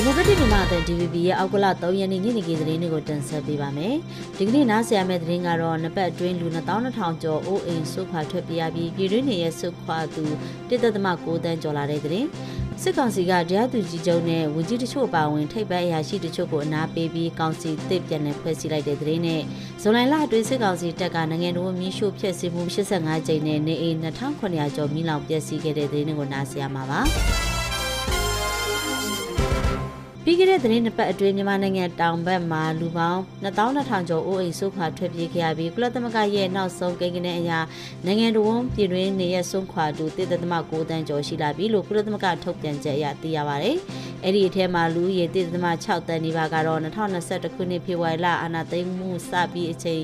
ဒီမိုကရက်တစ်မြန်မာအသံ DVB ရဲ့အောက်ကလ3ရက်နေ့ညနေခင်းသတင်းတွေကိုတင်ဆက်ပေးပါမယ်။ဒီကနေ့နားဆင်ရမယ့်သတင်းကတော့နှစ်ပတ်အတွင်းလူ2200ကျော်အိုးအိမ်ဆုတ်ခွာထွက်ပြေးရပြီးပြည်တွင်းနေရဲ့ဆုတ်ခွာသူ1.6တန်းကျော်လာတဲ့သတင်း။စစ်ကောင်စီကတရားသူကြီးချုပ်နဲ့ဝန်ကြီးတချို့ပါဝင်ထိပ်ပိုင်းအရာရှိတချို့ကိုအနာပေးပြီးကောင်စီတစ်ပြန်လည်ဖွဲ့စည်းလိုက်တဲ့သတင်းနဲ့ဇွန်လလအတွင်းစစ်ကောင်စီတပ်ကနိုင်ငံတော်မီးရှို့ဖျက်ဆီးမှု85ကြိမ်နဲ့နေအိမ်2900ကျော်မိလောင်ပျက်စီးခဲ့တဲ့သတင်းတွေကိုနားဆင်ရမှာပါ။ ပြီးခဲ့တဲ့သတင်းနှစ်ပတ်အတွင်းမြန်မာနိုင်ငံတောင်ဘက်မှာလူပေါင်း2200ကျော်အိုးအိမ်ဆုတ်ခွာထွက်ပြေးခဲ့ရပြီးကုလသမဂ္ဂရဲ့နောက်ဆုံးကိန်းဂဏန်းအရနိုင်ငံတော်ပြည်တွင်းနေရဆုံးခွာသူ1.6တန်းကျော်ရှိလာပြီလို့ကုလသမဂ္ဂထုတ်ပြန်ချက်အရသိရပါဗျ။အဲ့ဒီအထက်မှာလူဦးရေ1.6တန်းနီးပါးကတော့2021ခုနှစ်ဖေဖော်ဝါရီလအာဏာသိမ်းမှုစပြီးအချိန်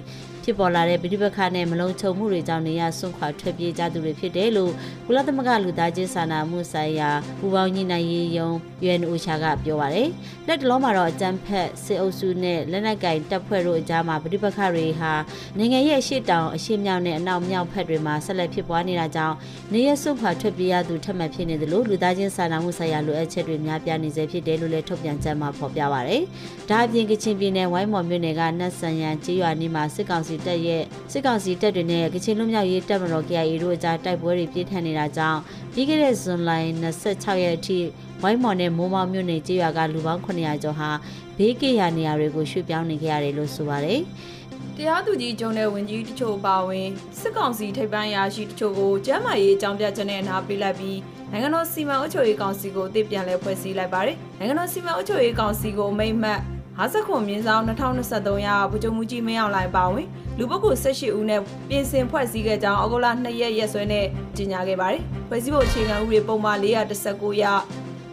ဖြစ်ပေါ်လာတဲ့ပြည်ပခါနဲ့မလုံခြုံမှုတွေကြောင့်နေရဆွန့်ခွာထွက်ပြေးကြသူတွေဖြစ်တယ်လို့ကုလသမဂ္ဂလူသားချင်းစာနာမှုဆိုင်ရာပူးပေါင်းညှိနှိုင်းရေးယုံ UNOCHA ကပြောပါရယ်လက်တလုံးမှာတော့အကြမ်းဖက်စစ်အုပ်စုနဲ့လက်နက်ကင်တပ်ဖွဲ့တို့အကြားမှာပြည်ပခါတွေဟာနိုင်ငံရဲ့အရှိတောင်အရှိမြောက်နဲ့အနောက်မြောက်ဖက်တွေမှာဆက်လက်ဖြစ်ပွားနေတာကြောင့်နေရဆွန့်ခွာထွက်ပြေးရသူထပ်မံဖြစ်နေတယ်လို့လူသားချင်းစာနာမှုဆိုင်ရာလိုအပ်ချက်တွေများပြားနေစေဖြစ်တယ်လို့လည်းထုတ်ပြန်ချက်မှာဖော်ပြပါရယ်ဒါအပြင်ကချင်ပြည်နယ်ဝိုင်းမော်မြို့နယ်ကနတ်ဆန်ရန်ကျေးရွာနေမှာစစ်ကောင်စီတပ်ရဲ့စစ်ကောင်စီတပ်တွေနဲ့ကချင်လူမျိုးရေးတပ်မတော် KIA တို့အကြားတိုက်ပွဲတွေပြင်းထန်နေတာကြောင့်ပြီးခဲ့တဲ့ဇွန်လ26ရက်အထိဝိုင်းမော်နဲ့မိုးမောင်မြို့နယ်ကျေးရွာကလူပေါင်း900ကျော်ဟာဘေးကရနေရာတွေကိုရွှေ့ပြောင်းနေကြရတယ်လို့ဆိုပါတယ်။တရားသူကြီးကျုံတဲ့ဝင်ကြီးတချို့ပါဝင်စစ်ကောင်စီထိပ်ပိုင်းရာရှိတချို့ကိုကျမ်းမာရေးအကြောင်းပြချက်နဲ့နားပေးလိုက်ပြီးနိုင်ငံတော်စီမံအုပ်ချုပ်ရေးကောင်စီကိုအသစ်ပြန်လည်ဖွဲ့စည်းလိုက်ပါတယ်။နိုင်ငံတော်စီမံအုပ်ချုပ်ရေးကောင်စီကိုအမိန့်မှတ် 59မြင်းဆောင်2023ရဗိုလ်ချုပ်မူကြီးမင်းအောင်လှိုင်ပါဝင်လူပုဂ္ဂိုလ်18ဦးနဲ့ပြင်ဆင်ဖွဲ့စည်းခဲ့ကြောင်းအောက်တိုဘာ2ရက်ရက်စွဲနဲ့ကြေညာခဲ့ပါတယ်။ဖွဲ့စည်းဖို့အခြေခံဥပဒေပုံမှန်419ရ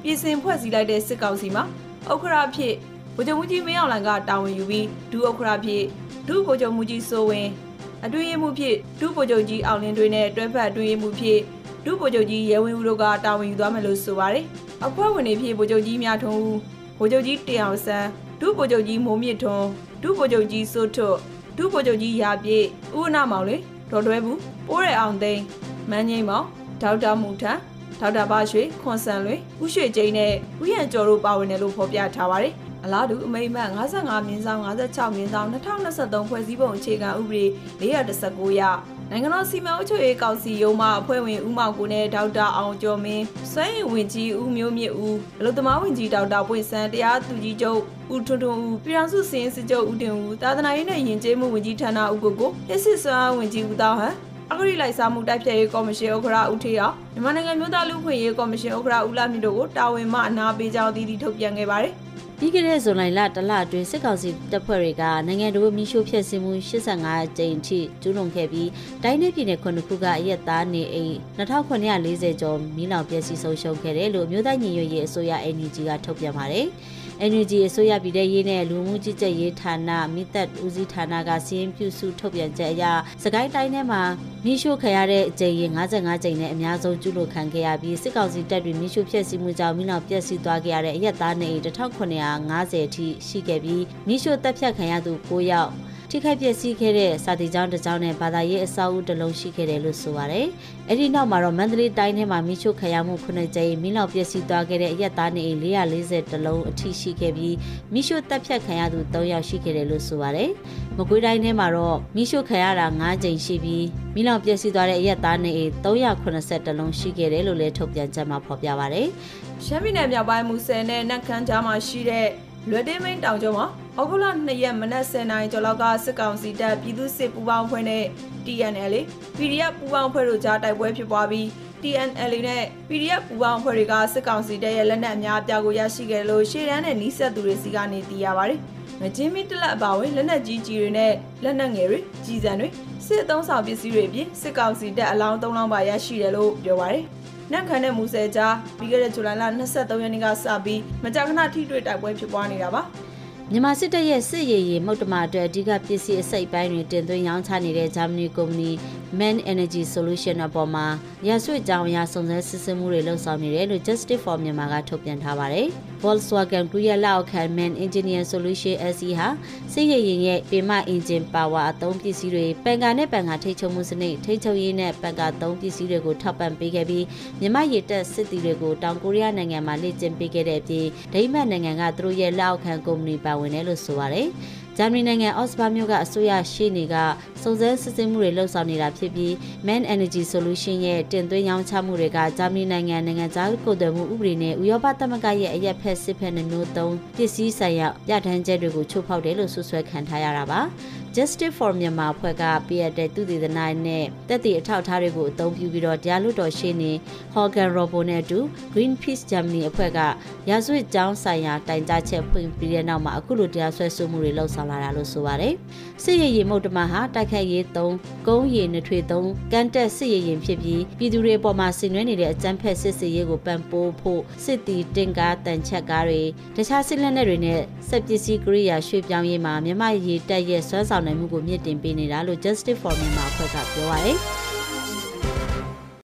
ပြင်ဆင်ဖွဲ့စည်းလိုက်တဲ့စစ်ကောင်စီမှာဥက္ခရာဖြစ်ဗိုလ်ချုပ်မူကြီးမင်းအောင်လှိုင်ကတာဝန်ယူပြီးဒုဥက္ခရာဖြစ်ဒုဗိုလ်ချုပ်မူကြီးစိုးဝင်းအတွင်းရေးမှုဖြစ်ဒုဗိုလ်ချုပ်ကြီးအောင်လင်းတွေနဲ့တွဲဖက်အတွင်းရေးမှုဖြစ်ဒုဗိုလ်ချုပ်ကြီးရဲဝင်းဦးတို့ကတာဝန်ယူသွားမယ်လို့ဆိုပါတယ်။အဖွဲ့ဝင်တွေဖြစ်ဗိုလ်ချုပ်ကြီးမြထွန်းဦးဗိုလ်ချုပ်ကြီးတင်အောင်ဆန်း ဒုဗိုလ်ချုပ်ကြီးမိုးမြင့်ထွန်းဒုဗိုလ်ချုပ်ကြီးစိုးထွတ်ဒုဗိုလ်ချုပ်ကြီးရာပြည့်ဥဝနာမောင်လေဒေါ်တွဲဘူးပိုးရအောင်သိန်းမန်းငိမ့်မောင်ဒေါက်တာမူထန်ဒေါက်တာဘာရွှေခွန်ဆန်လွင်ဥရွှေကျိန်းနဲ့ဥယျံကျော်တို့ပါဝင်တယ်လို့ဖော်ပြထားပါတယ်။အလားတူအမိမ့်မှတ်55မြင်းဆောင်56မြင်းဆောင်2023ဖွဲ့စည်းပုံအခြေခံဥပဒေ419ရ နိုင်ငံတော်စီမံအုပ်ချုပ်ရေးကောင်စီရုံးမှအဖွဲ့ဝင်ဦးမောင်ကိုနဲ့ဒေါက်တာအောင်ကျော်မင်းစွမ်းရည်ဝင်ကြီးဦးမျိုးမြင့်ဦးအလုသမားဝင်ကြီးဒေါက်တာပွင့်စန်းတရားသူကြီးချုပ်ဦးထွန်းထွန်းဦးပြည်ထောင်စုစည်ရင်စစ်ချုပ်ဦးတင်ဦးသာသနာရေးနဲ့ယဉ်ကျေးမှုဝင်ကြီးဌာနဦးကိုကိုလက်စစ်စွမ်းဝင်ကြီးဦးတောင်းဟန်အဂရိလိုက်စားမှုတိုက်ဖျက်ရေးကော်မရှင်ဥက္ကဋ္ဌဦးထေးအောင်မြန်မာနိုင်ငံမျိုးသားလူ့ခွင့်ရေးကော်မရှင်ဥက္ကဋ္ဌဦးလာမြင့်တို့ကိုတာဝန်မှအနာပေးကြောင်းအသီးသီးထုတ်ပြန်ခဲ့ပါတယ်။ ပြီးခဲ့တဲ့ဇွန်လလတလအတွင်းစစ်ကောင်စီတပ်ဖွဲ့တွေကနိုင်ငံတော်မီးရှို့ဖျက်ဆီးမှု85ကြိမ်ထိကျူးလွန်ခဲ့ပြီးတိုင်းနယ်ပြည်နယ်ခုနှစ်ခုကအရက်သားနေအိမ်2940ကျော်မီးလောင်ပျက်စီးဆုံးရှုံးခဲ့တယ်လို့မြို့သားညီညွတ်ရေးအစိုးရ NUG ကထုတ်ပြန်ပါတယ်။ NUG အစိုးရပြည်ထရေးနဲ့လူမှုကြီးကြပ်ရေးဌာနမိသက်ဦးစီးဌာနကစီရင်ပြုစုထုတ်ပြန်ချက်အရစကိုင်းတိုင်းထဲမှာမီးရှို့ခံရတဲ့အကြိမ်ရင်55ကြိမ်နဲ့အများဆုံးကျူးလွန်ခံခဲ့ရပြီးစစ်ကောင်စီတပ်တွေမီးရှို့ဖျက်ဆီးမှုကြောင့်မီးလောင်ပျက်စီးသွားခဲ့ရတဲ့အရက်သားနေအိမ်1950အထိရှိခဲ့ပြီးမီးရှို့တပ်ဖြတ်ခံရသူ9ယောက် ထိခိုက်ပျက်စီးခဲ့တဲ့စာတီကျောင်းတစ်ကျောင်းနဲ့ဘာသာရေးအဆောက်အဦတစ်လုံးရှိခဲ့တယ်လို့ဆိုပါတယ်။အဲ့ဒီနောက်မှာတော့မန္တလေးတိုင်းထဲမှာမိချို့ခရမှု9ကြိမ်မိလောက်ပျက်စီးသွားခဲ့တဲ့အရက်သားနေအိမ်440တလုံးအထိရှိခဲ့ပြီးမိရှို့တပ်ဖြတ်ခံရသူ3ယောက်ရှိခဲ့တယ်လို့ဆိုပါတယ်။မကွေးတိုင်းထဲမှာတော့မိရှို့ခံရတာ9ကြိမ်ရှိပြီးမိလောက်ပျက်စီးသွားတဲ့အရက်သားနေအိမ်380တလုံးရှိခဲ့တယ်လို့လည်းထုတ်ပြန်ချက်မှာဖော်ပြပါတယ်။ရှမ်းပြည်နယ်မြောက်ပိုင်းမူဆယ်နဲ့နက်ခမ်းကြားမှာရှိတဲ့ လွယ်တင်းမင်းတောင်ကျောမှာဩဂုတ်လ2ရက်မနက်10:00နာရီကျော်လောက်ကစစ်ကောင်စီတပ်ပြည်သူစစ်ပူးပေါင်းဖွဲ့နဲ့ TNL PDF ပူးပေါင်းဖွဲ့တို့ကြားတိုက်ပွဲဖြစ်ပွားပြီး TNL နဲ့ PDF ပူးပေါင်းဖွဲ့တွေကစစ်ကောင်စီတပ်ရဲ့လက်နက်အများအပြားကိုရရှိခဲ့လို့ရှေ့တန်းနဲ့နီးစပ်သူတွေစီကနေသိရပါတယ်။မချင်းမီတလက်အပါဝင်လက်နက်ကြီးကြီးတွေနဲ့လက်နက်ငယ်တွေကြီးစံတွေစစ်အုံဆောင်ပစ္စည်းတွေအပြင်စစ်ကောင်စီတပ်အလောင်း၃လောင်းပါရရှိတယ်လို့ပြောပါတယ်။ နက်ခန်တဲ့မူဆယ်ကြားပြီးခဲ့တဲ့ဇူလိုင်လ23ရက်နေ့ကစပြီးမကြာခဏထိတွေ့တိုက်ပွဲဖြစ်ပွားနေတာပါ။မြန်မာစစ်တပ်ရဲ့စစ်ရေးရေးမုတ်တမအတွက်အဓိကပစ္စည်းအစိတ်ပိုင်းတွေတင်သွင်းရောင်းချနေတဲ့ဂျာမနီကုမ္ပဏီ Man Energy Solution အပေါ်မှာရဆွေကြောင်အရာစုံစမ်းစစ်ဆေးမှုတွေလှုပ်ဆောင်နေတယ်လို့ Justice for Myanmar ကထုတ်ပြန်ထားပါတယ်။ Volkswagen Group ရဲ့လက်အောက်ခံ Man Engineer Solution SE ဟာစစ်ရေးရင်ရဲ့ပင်မအင်ဂျင်ပါဝါအသုံးပစ္စည်းတွေပန်ကာနဲ့ပန်ကာထိတ်ချုံမှုစနစ်ထိတ်ချုံရေးနဲ့ပန်ကာသုံးပစ္စည်းတွေကိုထောက်ပံ့ပေးခဲ့ပြီးမြန်မာရည်တပ်စစ်သည်တွေကိုတောင်ကိုရီးယားနိုင်ငံမှာလေ့ကျင့်ပေးခဲ့တဲ့အပြင်ဒိမတ်နိုင်ငံကသူတို့ရဲ့လက်အောက်ခံကုမ္ပဏီပါဝင်တယ်လို့ဆိုပါတယ်။ ဂျာမနီနိုင်ငံအော့စဘာမြို့ကအစိုးရရှေ့နေကစုံစမ်းစစ်ဆေးမှုတွေလှုပ်ဆောင်နေတာဖြစ်ပြီး Man Energy Solution ရဲ့တင်သွင်းရောင်းချမှုတွေကဂျာမနီနိုင်ငံနိုင်ငံသားကိုယ်တော်မှုဥပဒေနဲ့ဥရောပသမဂ္ဂရဲ့အရက်ဖက်စစ်ဖက်နှမျိုးသုံးပစ္စည်းဆိုင်ရာပြဋ္ဌာန်းချက်တွေကိုချိုးဖောက်တယ်လို့ဆွဆွဲခံထားရတာပါ။ Justice for Myanmar အဖွဲ့ကပြရတဲ့သူတည်သနာနဲ့တက်တည်အထောက်အထားတွေကိုအသုံးပြုပြီးတော့တရားလွတ်တော်ရှင်းနေ Hogan Robo နဲ့အတူ Greenpeace Germany အဖွဲ့ကရာဇဝတ်ကြောင်းဆိုင်ရာတိုင်ကြားချက်ဖွင့်ပြီးတဲ့နောက်မှာအခုလိုတရားစွဲဆိုမှုတွေလှုပ်ဆောင်လာတာလို့ဆိုပါတယ်။စစ်ရေးရင်မုတ်တမဟာတိုက်ခတ်ရေးသုံးကုန်းရည်နှထွေသုံးကန်တက်စစ်ရေးရင်ဖြစ်ပြီးပြည်သူတွေအပေါ်မှာဆင်နွှဲနေတဲ့အကြမ်းဖက်စစ်စေးရေးကိုပံ့ပိုးဖို့စစ်တီတင်ကားတန်ချက်ကားတွေတခြားစစ်လက်နက်တွေနဲ့စက်ပစ္စည်းကိရိယာရွှေ့ပြောင်းရေးမှာမြန်မာရေးတပ်ရဲ့စွမ်းဆောင်နိုင်မှုကိုမြင့်တင်ပေးနေတာလို့ Justice for Myanmar အဖွဲ့ကပြောပါရယ်။